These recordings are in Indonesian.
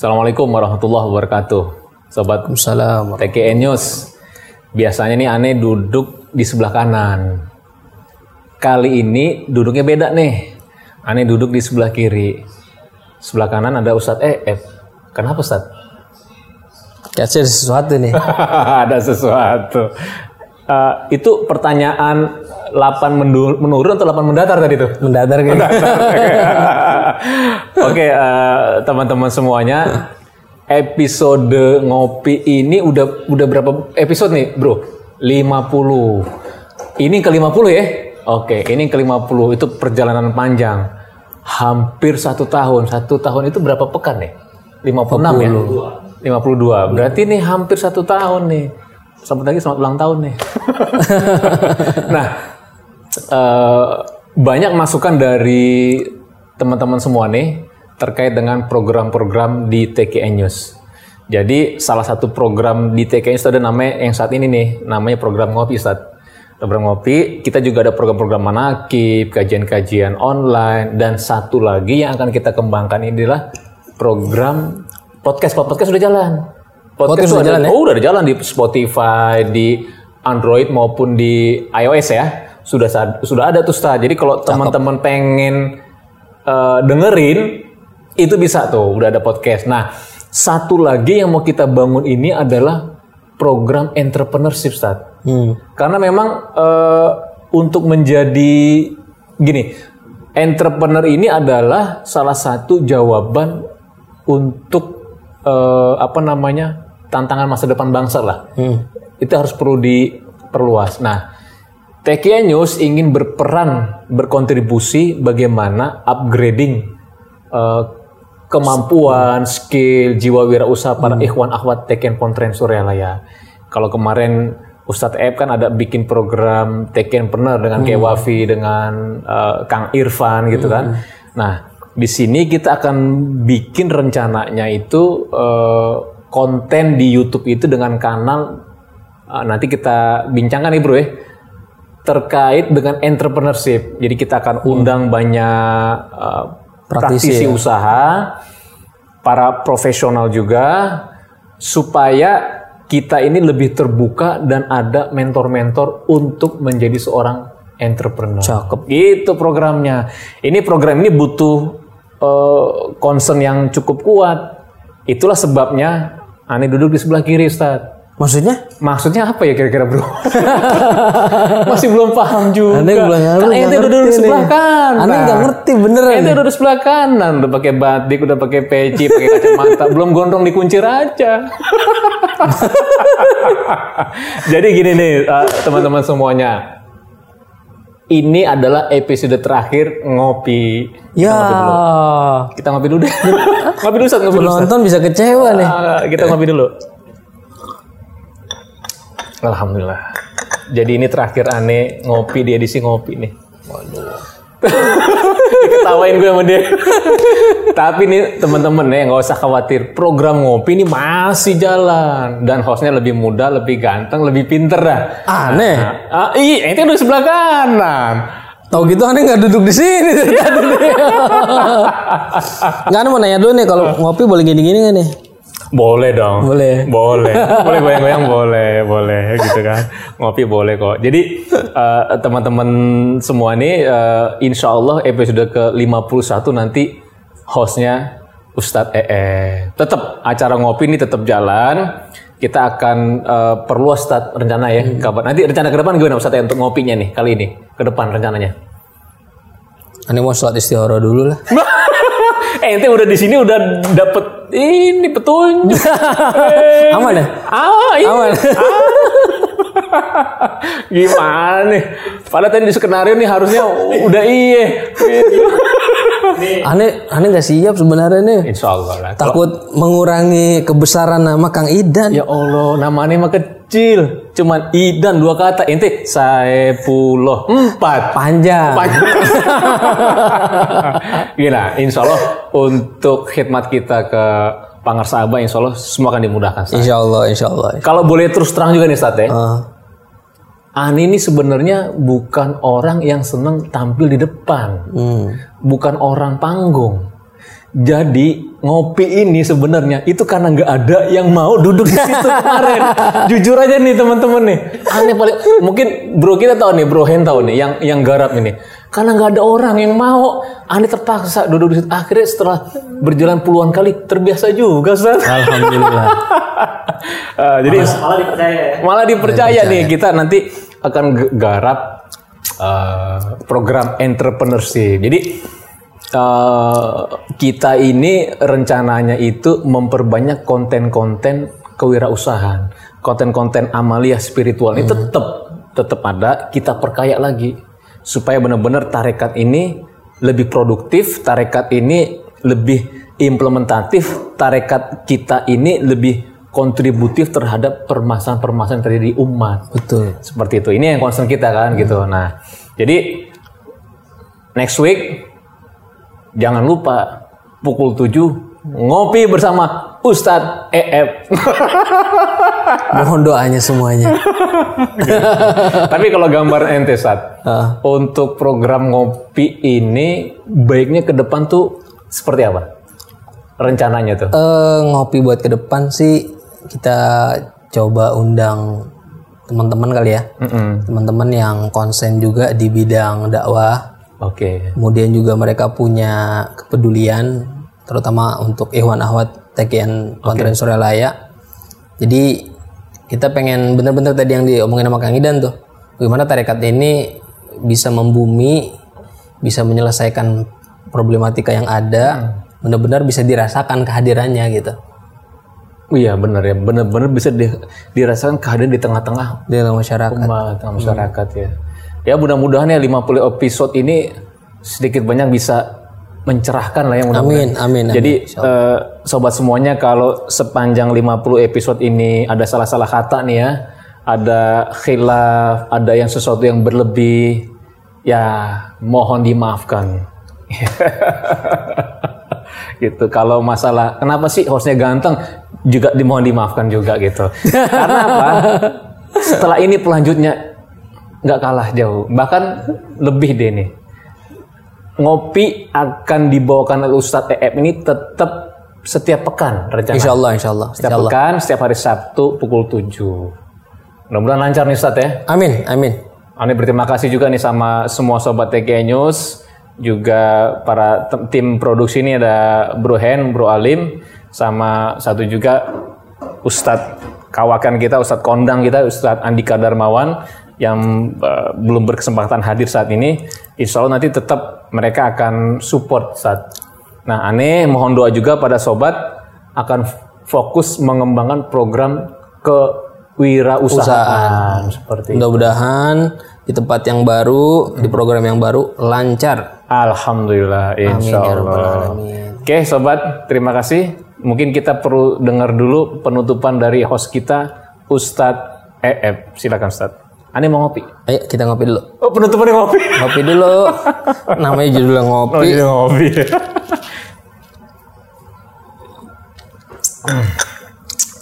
Assalamualaikum warahmatullahi wabarakatuh. Sobat Waalaikumsalam. TKN News. Biasanya nih aneh duduk di sebelah kanan. Kali ini duduknya beda nih. Aneh duduk di sebelah kiri. Sebelah kanan ada Ustadz EF. Kenapa Ustadz? Kayaknya ada sesuatu nih. ada sesuatu. Eh, itu pertanyaan 8 mendu- menurun atau 8 mendatar tadi tuh? Mendatar kayak Oke, eh, teman-teman semuanya, episode ngopi ini udah udah berapa episode nih, Bro? 50. Ini ke 50 ya? Oke, ini ke 50 itu perjalanan panjang. Hampir satu tahun. Satu tahun itu berapa pekan nih? 56 ya? 52. Berarti nih hampir satu tahun nih. Selamat lagi selamat ulang tahun nih. nah, eh, banyak masukan dari teman-teman semua nih terkait dengan program-program di TKN News. Jadi salah satu program di TKN News itu ada namanya yang saat ini nih, namanya program ngopi Ustaz. Program ngopi, kita juga ada program-program manakib, kajian-kajian online, dan satu lagi yang akan kita kembangkan ini adalah program podcast. Podcast sudah jalan. Podcast sudah ada- jalan ya? Oh, udah ada jalan di Spotify, di Android maupun di iOS ya. Sudah sudah ada tuh Ustaz. Jadi kalau teman-teman pengen eh, dengerin itu bisa tuh, udah ada podcast. Nah, satu lagi yang mau kita bangun ini adalah program entrepreneurship Ustaz. Hmm. Karena memang eh, untuk menjadi gini, entrepreneur ini adalah salah satu jawaban untuk eh, apa namanya tantangan masa depan bangsa lah. Itu harus perlu diperluas. Nah, TKN News ingin berperan berkontribusi bagaimana upgrading eh, kemampuan, skill, jiwa wirausaha para ikhwan akhwat Teken Pontren Suryalaya. Kalau kemarin Ustadz Eb kan ada bikin program Tekenpreneur dengan Kewafi dengan eh, Kang Irfan gitu kan. Nah, di sini kita akan bikin rencananya itu eh, konten di YouTube itu dengan kanal eh, nanti kita bincangkan nih bro ya terkait dengan entrepreneurship. Jadi kita akan undang banyak eh, Praktisi praktisi usaha, para profesional juga, supaya kita ini lebih terbuka dan ada mentor-mentor untuk menjadi seorang entrepreneur. Cakep. Itu programnya. Ini program ini butuh eh, concern yang cukup kuat. Itulah sebabnya Ani duduk di sebelah kiri, Ustaz. Maksudnya? Maksudnya apa ya kira-kira bro? Masih belum paham juga. Belum ngerti, kan ente udah duduk sebelah kanan. Aneh nggak ngerti beneran Ente udah duduk sebelah kanan, udah pakai batik, udah pakai peci, pakai kacamata, belum gondrong dikuncir aja. Jadi gini nih eh, teman-teman semuanya. Ini adalah episode terakhir ngopi. Ya. Kita ngopi dulu deh. ngopi dulu, Ustaz, ngopi dulu. Ustaz. Penonton bisa kecewa nih. Ah, kita ngopi dulu. Alhamdulillah. Jadi ini terakhir aneh ngopi di edisi ngopi nih. Waduh. Ketawain gue sama dia. Tapi nih teman-teman ya nggak usah khawatir. Program ngopi ini masih jalan dan hostnya lebih muda, lebih ganteng, lebih pinter dah. Aneh. Ah, iya, itu udah sebelah kanan. Tahu gitu aneh nggak duduk di sini dari tadi nih. Nggak, aneh mau nanya dulu nih kalau ngopi boleh gini-gini nggak nih? Boleh dong. Boleh. Boleh. boleh goyang-goyang boleh, boleh gitu kan. Ngopi boleh kok. Jadi eh, teman-teman semua nih eh, insya Allah episode ke-51 nanti hostnya Ustadz EE. Tetap acara ngopi ini tetap jalan. Kita akan eh, perluas Ustadz rencana ya. Kapan? Nanti rencana ke depan gimana Ustadz E untuk ngopinya nih kali ini? Ke depan rencananya. Aneh mau sholat istihara dulu lah. eh, ente udah di sini udah dapet ini petunjuk. Eh, Aman ya? Ah, iya. Aman. Gimana nih? Padahal tadi di skenario nih harusnya udah iye. Aneh, aneh nggak siap sebenarnya nih. Insya Allah lah. Takut mengurangi kebesaran nama Kang Idan. Ya Allah, namanya mah kecil. Cuman Idan dua kata. Ente Saepuluh empat. Panjang. Gila, insya Allah untuk khidmat kita ke Pangarsa Abah, insya Allah semua akan dimudahkan. Ustaz. Insya Allah, insya Allah. Kalau boleh terus terang juga nih Ustaz ya. Ah, Ani ini sebenarnya bukan orang yang senang tampil di depan. hmm. bukan orang panggung. Jadi ngopi ini sebenarnya itu karena nggak ada yang mau duduk di situ kemarin. Jujur aja nih teman-teman nih. Aneh paling mungkin bro kita tahu nih, bro Hen tahu nih yang yang garap ini. Karena nggak ada orang yang mau, aneh terpaksa duduk di situ. Akhirnya setelah berjalan puluhan kali terbiasa juga, Ustaz. Alhamdulillah. Ah, jadi Malah dipercaya ya. malah dipercaya nih kita nanti akan garap uh, program entrepreneurship. Jadi uh, kita ini rencananya itu memperbanyak konten-konten kewirausahaan, konten-konten amalia spiritual ini tetap tetap ada. Kita perkaya lagi supaya benar-benar tarekat ini lebih produktif, tarekat ini lebih implementatif, tarekat kita ini lebih kontributif terhadap permasalahan-permasalahan terjadi di umat Betul. seperti itu. Ini yang concern kita kan gitu. Nah, jadi next week jangan lupa pukul 7 ngopi bersama Ustadz EF. Mohon doanya semuanya. Tapi kalau gambar ente Sat, untuk program ngopi ini baiknya ke depan tuh seperti apa? Rencananya tuh. Eh, ngopi buat ke depan sih kita coba undang teman-teman kali ya. Mm-mm. Teman-teman yang konsen juga di bidang dakwah. Oke. Kemudian juga mereka punya kepedulian terutama untuk Ikhwan Ahwat TKN Pesantren Suralaya. Jadi kita pengen bener-bener tadi yang diomongin sama Kang Idan tuh. Bagaimana tarekat ini bisa membumi, bisa menyelesaikan problematika yang ada, benar-benar bisa dirasakan kehadirannya gitu. Iya benar ya, benar-benar bisa di- dirasakan kehadiran di tengah-tengah Di dalam masyarakat. umat tengah masyarakat ya. Ya mudah-mudahan ya 50 episode ini sedikit banyak bisa mencerahkan lah ya mudah-mudahan. Amin, amin, amin. Jadi eh, sobat semuanya kalau sepanjang 50 episode ini ada salah-salah kata nih ya, ada khilaf, ada yang sesuatu yang berlebih, ya mohon dimaafkan. gitu. Kalau masalah kenapa sih hostnya ganteng juga dimohon dimaafkan juga gitu. Karena apa? Setelah ini pelanjutnya nggak kalah jauh, bahkan lebih deh nih. Ngopi akan dibawakan oleh Ustadz EF ini tetap setiap pekan rencana. Insya Allah, insya Allah. Setiap Insya Allah. pekan, setiap hari Sabtu pukul 7. Mudah-mudahan lancar nih Ustadz ya. Amin, amin. Ani berterima kasih juga nih sama semua sobat TK News, juga para tim produksi ini ada Bro Hen, Bro Alim, sama satu juga Ustadz kawakan kita, Ustadz kondang kita, Ustadz Andika Darmawan yang eh, belum berkesempatan hadir saat ini. Insya Allah nanti tetap mereka akan support saat. Nah, aneh mohon doa juga pada sobat akan fokus mengembangkan program kewirausahaan seperti. Mudah-mudahan di tempat yang baru, di program yang baru lancar. Alhamdulillah, insya ya Rabbal Allah. Alamin. Oke, sobat, terima kasih. Mungkin kita perlu dengar dulu penutupan dari host kita, Ustadz EF. Silakan, Ustadz. Ani mau ngopi. Ayo kita ngopi dulu. Oh, penutupannya ngopi. Ngopi dulu. Namanya judulnya ngopi. Oh, ngopi.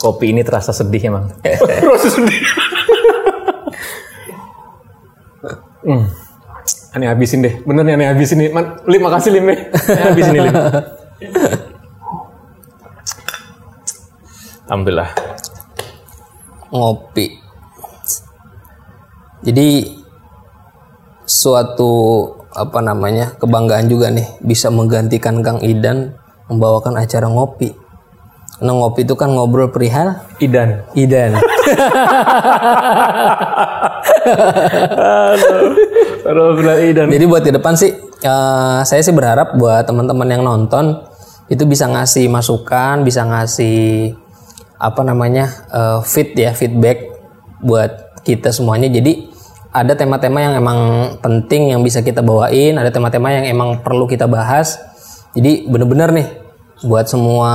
Kopi ini terasa sedih emang. terasa sedih. hmm. Ani habisin deh. Bener nih Ani habisin nih. Man, Lim, makasih Lim. ya. Ani habisin nih Lim. Alhamdulillah. ngopi. Jadi suatu apa namanya kebanggaan juga nih bisa menggantikan Kang Idan membawakan acara ngopi. Karena ngopi itu kan ngobrol perihal Idan. Idan. Aduh, Idan. Jadi buat di depan sih eh, saya sih berharap buat teman-teman yang nonton itu bisa ngasih masukan, bisa ngasih apa namanya eh, fit ya feedback buat kita semuanya. Jadi ada tema-tema yang emang penting yang bisa kita bawain, ada tema-tema yang emang perlu kita bahas. Jadi bener-bener nih buat semua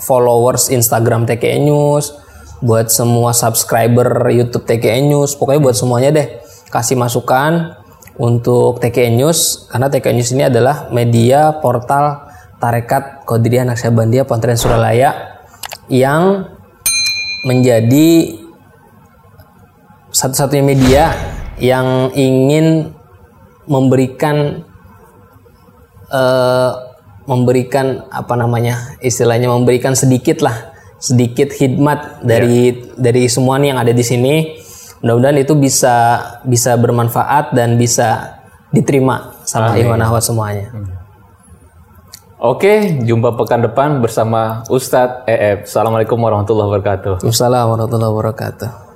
followers Instagram TKN News, buat semua subscriber YouTube TKN News, pokoknya buat semuanya deh kasih masukan untuk TKN News karena TKN News ini adalah media portal Tarekat Qadiriyah Naksabandia Pesantren Suralaya yang menjadi satu-satunya media yang ingin memberikan eh, memberikan apa namanya istilahnya memberikan sedikit lah sedikit hikmat dari dari semuanya yang ada di sini mudah-mudahan itu bisa bisa bermanfaat dan bisa diterima sama Amin. ikhwan akhwat semuanya Oke, jumpa pekan depan bersama Ustadz EF. Assalamualaikum warahmatullahi wabarakatuh. Assalamualaikum warahmatullahi wabarakatuh